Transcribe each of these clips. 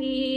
be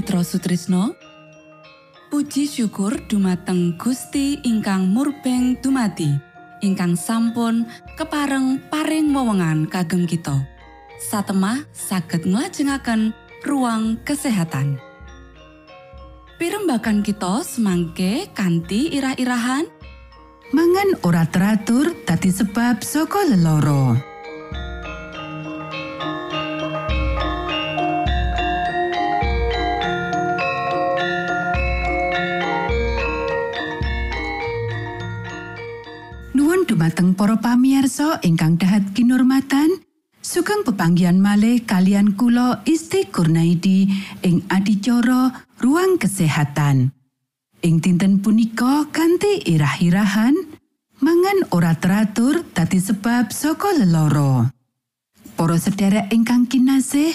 Mitra Sutrisno. Puji syukur dumateng Gusti ingkang murbeng dumati ingkang sampun kepareng paring wewenngan kagem kita. Satemah saged nglajengaken ruang kesehatan. Pirembakan kita semangke kanthi irah-irahan. Mangan ora teratur dadi sebab saka leloro. Dumateng para pamirsa ingkang dahat kinurmatan, sugeng pepanggihan malih kalian kula Isti Kurnaidi ing adicara Ruang Kesehatan. Ing dinten punika kanthi irah-irahan mangan ora teratur dadi sebab saka leloro. Para sedherek ingkang kinasih,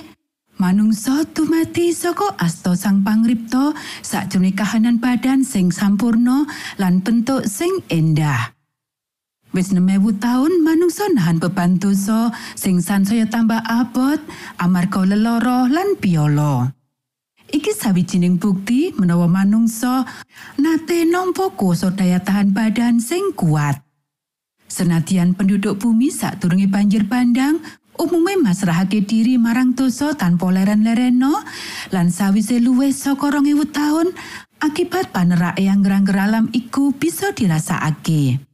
manungsa dumati saka asta sang pangripta sakjroning kahanan badan sing sampurna lan bentuk sing endah. Wis 6000 taun manungsa nahan beban dosa sing sansaya tambah abot amarga leloro lan piolo. Iki sawijining bukti menawa manungsa nate nampa kuasa daya tahan badan sing kuat. Senadyan penduduk bumi sadurunge banjir bandang, umume masrahake diri marang dosa tanpa leren-lereno lan sawise luwih saka 2000 taun akibat panerake angger-angger alam iku bisa dirasakake.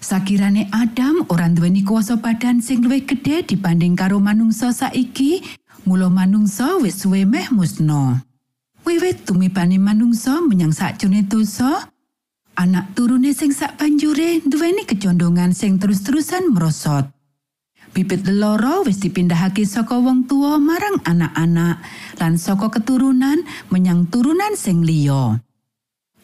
Sakirane Adam ora nduweni kuasa badan sing luwih gedhe dibanding karo manungsa saiki, mula manungsa wis suwe meh musna. Wiwit tumibane manungsa menyang sakjroning dosa, anak turune sing sak nduweni kecondongan sing terus-terusan merosot. Bibit leloro wis dipindahake saka wong tua marang anak-anak lan saka keturunan menyang turunan sing liya.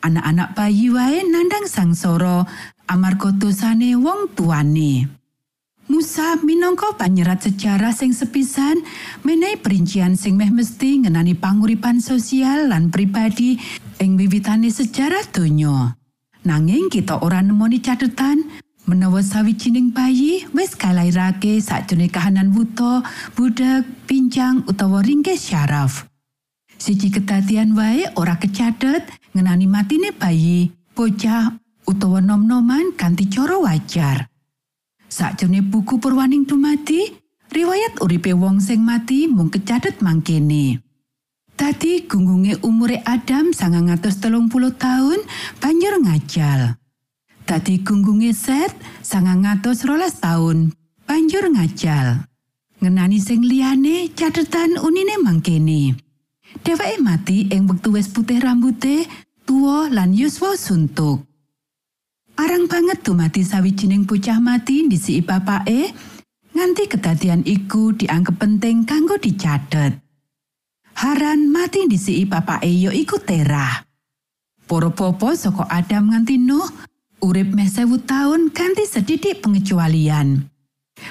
Anak-anak bayi wae nandang sangsara amarga dosane wong tuane. Musa minangka panyerat sejarah sing sepisan menehi perincian sing meh mesti ngenani panguripan sosial lan pribadi ing wiwitane sejarah donya. Nanging kita ora nemoni catetan menawa sawijining bayi wis kalairake sakjroning kahanan wuta, budak, pincang utawa ringkes syaraf. Siji kedadian wae ora kecatet ngenani matine bayi, bocah utawa nom-noman kanthi cara wajar. Sakjroning buku perwaning dumati, riwayat uripe wong sing mati mung kecatet mangkene. Dadi gunggunge umure Adam sangang atus telung puluh tahun banjur ngajal. Dadi gunggunge Set sangang atus rolas tahun banjur ngajal. Ngenani sing liyane catetan unine mangkene. Dheweke mati ing wektu wis putih rambute, tuwa lan yuswa suntuk. Arang banget dumati sawijining bocah mati ndisiki bapake, nganti kedadian iku dianggep penting kanggo dicatet. Haran mati ndisiki bapake ya iku Terah. Para popo saka Adam nganti Nuh urip meh sewu taun kanthi sedidik pengecualian.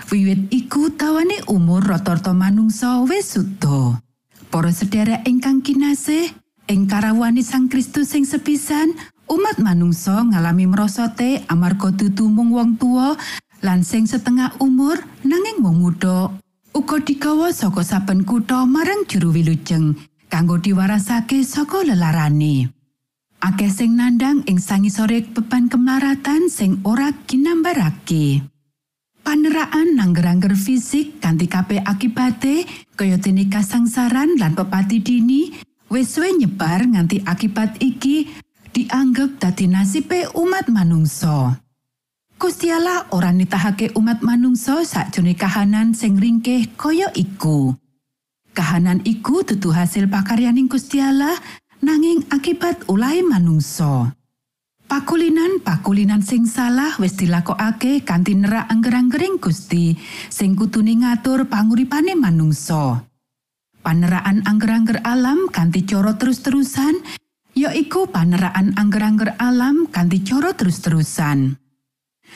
Wiwit iku tawane umur rata-rata manungsa wis suda. Para sedherek ingkang kinasih, ing karawani Sang Kristus sing sepisan, umat manungsa ngalami merosote amarga dudu mung wong tua lan sing setengah umur nanging wong muda uga digawa saka saben kutha marang juru wilujeng kanggo diwarasake saka lelarane. Akeh sing nandang ing sangisore beban kemlaratan sing ora ginambarake. Paneraan nangger-angger fisik kanthi kabeh akibate kaya dene kasangsaran lan pepati dini wis suwe nyebar nganti akibat iki dianggep dadi nasibe umat manungsa. Gusti Allah ora nitahake umat manungsa sakjroning kahanan sing ringkih kaya iku. Kahanan iku dudu hasil pakaryaning Gusti Allah nanging akibat ulahe manungsa. Pakulinan-pakulinan sing salah wis dilakokake kanthi nerak angger-anggering Gusti sing kutune ngatur panguripane manungsa. Paneraan angger-angger alam kanthi cara terus-terusan yaiku paneraan angger-angger alam kanthi cara terus-terusan.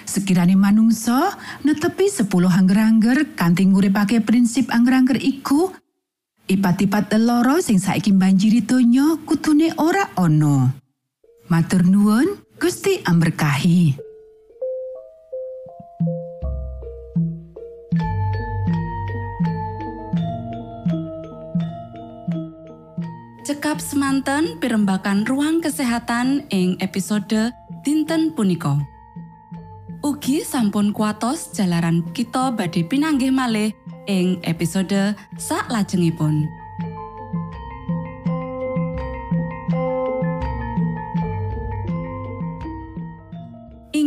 Sekirane manungsa netepi 10 angger-angger kanthi nguripake prinsip angger-angger iku, ipat-ipat loro sing saiki banjiri donya kutune ora ana. Matur nuwun, Gusti amberkahi. Cekap semanten pimbakan ruang kesehatan ing episode dinten punika. Ugi sampun kuatos jalaran kita badhe pinanggih malih ing episode sak lajengipun.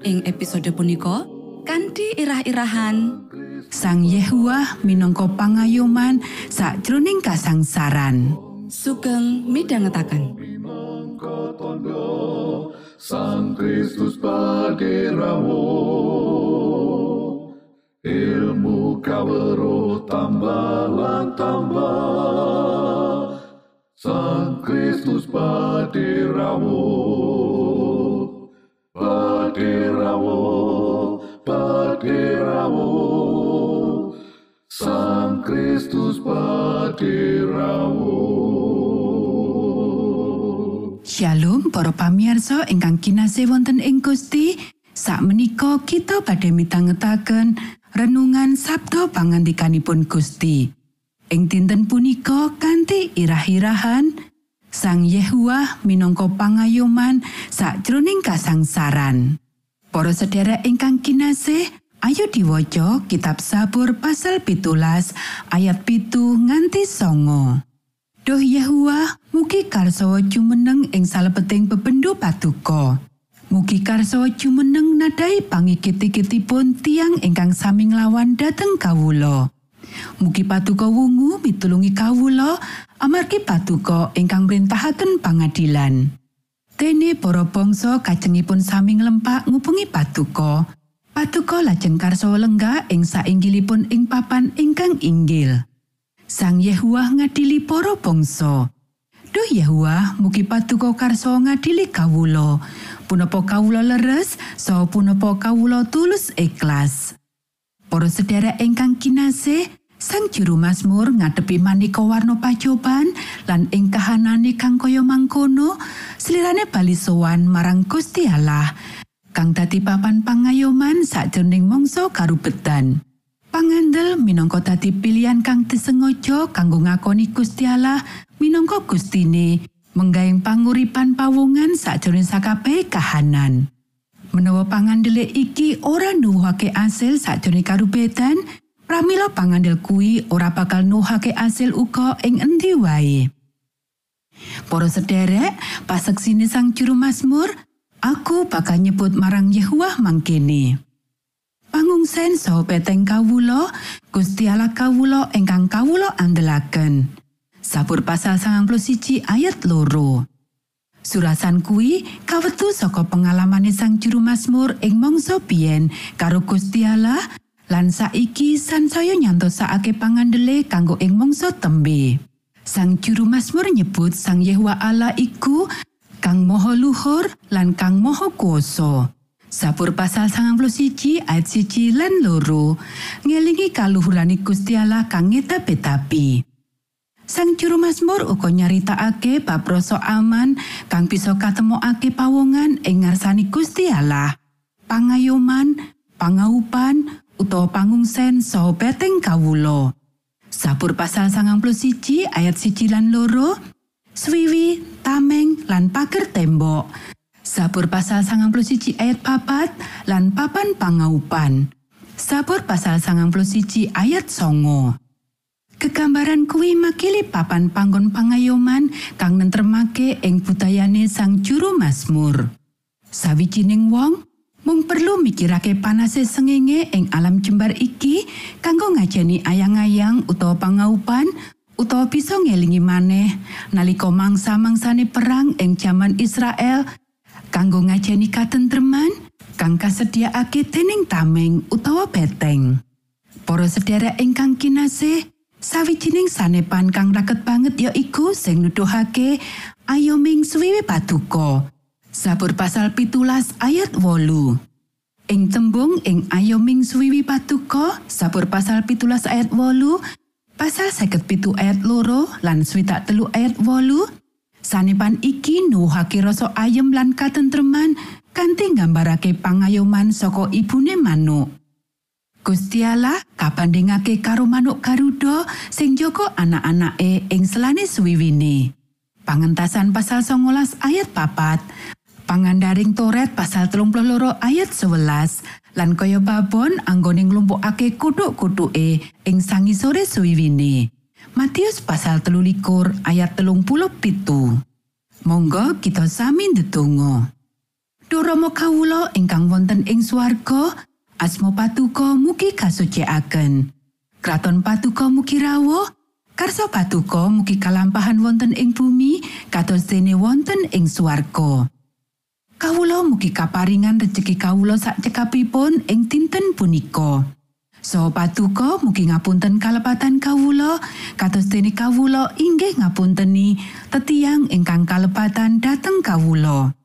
Ing episode punika kanthi irah-irahan Sang Yehuwa minangka pangayoman sakjroning kasangsaran. sugeng midhangetaken. Sang Kristus paderamu ilmu kawero tambah tambah Sang Kristus paderamu paderamu paderamu Sang Kristus paderamu Shalom para pamirsa ingkang kinasih wonten ing Gusti. Sakmenika kita badhe mitangetaken renungan Sabda pangandikanipun Gusti. Ing dinten punika kanthi irah-irahan Sang Yehuwa minangka pangayoman sakjroning kasangsaran. Para sedherek ingkang kinasih, ayo diwaca kitab Sabur pasal pitulas ayat pitu nganti songo. Duh Yehuwa, mugi karsawa jumeneng ing salebeting bebendu patuko. Mugi karsawa jumeneng nadai pangikit-ikitipun tiang ingkang sami nglawan dhateng kawula. Mugi patuko wungu mitulungi kawula amargi patuko ingkang mrentahaken pangadilan. Dene para bangsa kajengipun sami nglempak ngupungi patuko. Patuko lajeng karsawa lenggah ing sainggilipun ing papan ingkang inggil. Sang Yehuwa ngadili para bangsa. Duh Yehuwa, mugi patuko karso ngadili kawulo. Punapa kawulo leres, saha punapa kawulo tulus ikhlas. Para sedherek ingkang kinasih, Sang Juru Mazmur ngadepi maneka warna pacoban lan ing kahanane kang kaya mangkono, slirane bali sowan marang Gusti Allah. Kang dadi papan pangayoman sakjroning mangsa karubetan. Pangandel minangka dadi pilihan kang disengaja kanggo ngakoni Gusti Allah minangka Gustine menggaing panguripan pawungan sakjroning sakabeh kahanan. Menawa pangandele iki ora nuwuhake asil sakjroning karubetan, pramila pangandel kuwi ora bakal nuwuhake asil uga ing endi wae. Para sederek, paseksine Sang Juru Mazmur, aku bakal nyebut marang Yehuwa mangkene. Pangungsen saha peteng kawulo, Gusti Allah kawulo ingkang kawulo andelaken. Sabur pasal 91 ayat loro. Surasan kuwi kawetu saka pengalamane Sang Juru Mazmur ing mangsa biyen karo Gusti lan saiki sansaya nyantosake pangandele kanggo ing mangsa tembe. Sang Juru Mazmur nyebut Sang Yehuwa Allah iku kang moho luhur lan kang moho kuoso. Sabur pasal 91 ayat siji lan loro ngelingi kaluhurani Allah kang ngeta-betapi. Sang juru Mazmur uga nyaritakake bab rasa aman kang bisa katemokake pawongan ing ngarsani Gusti Allah. Pangayoman, pangaupan, utawa pangungsen saha beteng kawulo. Sabur pasal 91 ayat siji lan loro, swiwi, tameng, lan pager tembok. Sabur pasal 91 ayat papat lan papan pangaupan. Sabur pasal 91 ayat songo. Kegambaran kuwi makili papan panggon pangayoman kang nentremake ing budayane sang juru Mazmur. Sawijining wong mung perlu mikirake panase sengenge ing alam jembar iki kanggo ngajeni ayang-ayang utawa pangaupan utawa bisa ngelingi maneh nalika mangsa-mangsane perang ing jaman Israel kanggo ngajeni katentreman kang kasediaake dening tameng utawa beteng. Para sedherek ingkang kinasih, sawijining sanepan kang raket banget ya iku sing nuduhake ayo ming suwiwi paduka. Sabur pasal pitulas ayat wolu. Ing tembung ing ayo ming suwiwi paduka, sabur pasal pitulas ayat wolu, pasal seket pitu ayat loro lan swidak telu ayat wolu, Sanepan iki nuwuhake rasa ayem lan katentreman kanthi nggambarake pangayoman saka ibune manuk. Gusti Allah kabandingake karo manuk Garuda sing jaga anak-anake ing selane suwiwine. Pangentasan pasal 19 ayat papat, pangandaring Toret pasal 32 ayat 11 lan kaya babon anggone nglumpukake kutuk-kutuke ing sangisore suwiwine. Matius pasal 13 ayat telung puluh pitu. Monggo kita sami ndedonga. Duh Rama kawula ingkang wonten ing swarga, asma patuko mugi kasucikaken. Kraton patuko mugi rawuh, karsa patuko mugi kalampahan wonten ing bumi kados dene wonten ing swarga. Kawula mugi kaparingan rejeki kawula sak cekapipun ing dinten punika. So patuko mugi ngapunten kalepatan kawula kados dene kawula inggih ngapunteni tetiang ingkang kalepatan dhateng kawula.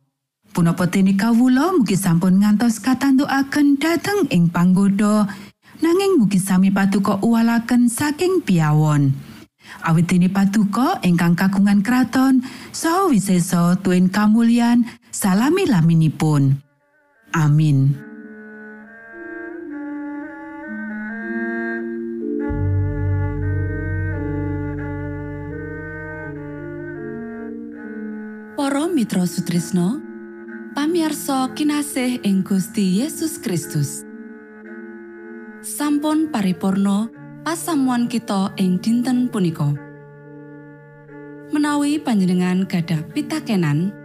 Punapa dene kawula mugi sampun ngantos katandukaken dhateng ing panggoda nanging mugi sami patuko uwalaken saking piawon. Awit dene patuko ingkang kagungan kraton saha wisesa tuen kamulyan salami laminipun. Amin. Para Mitra Sutrisno pamiarsa kinasih ing Gusti Yesus Kristus sampun paripurno pasamuan kita ing dinten punika menawi panjenengan gadah pitakenan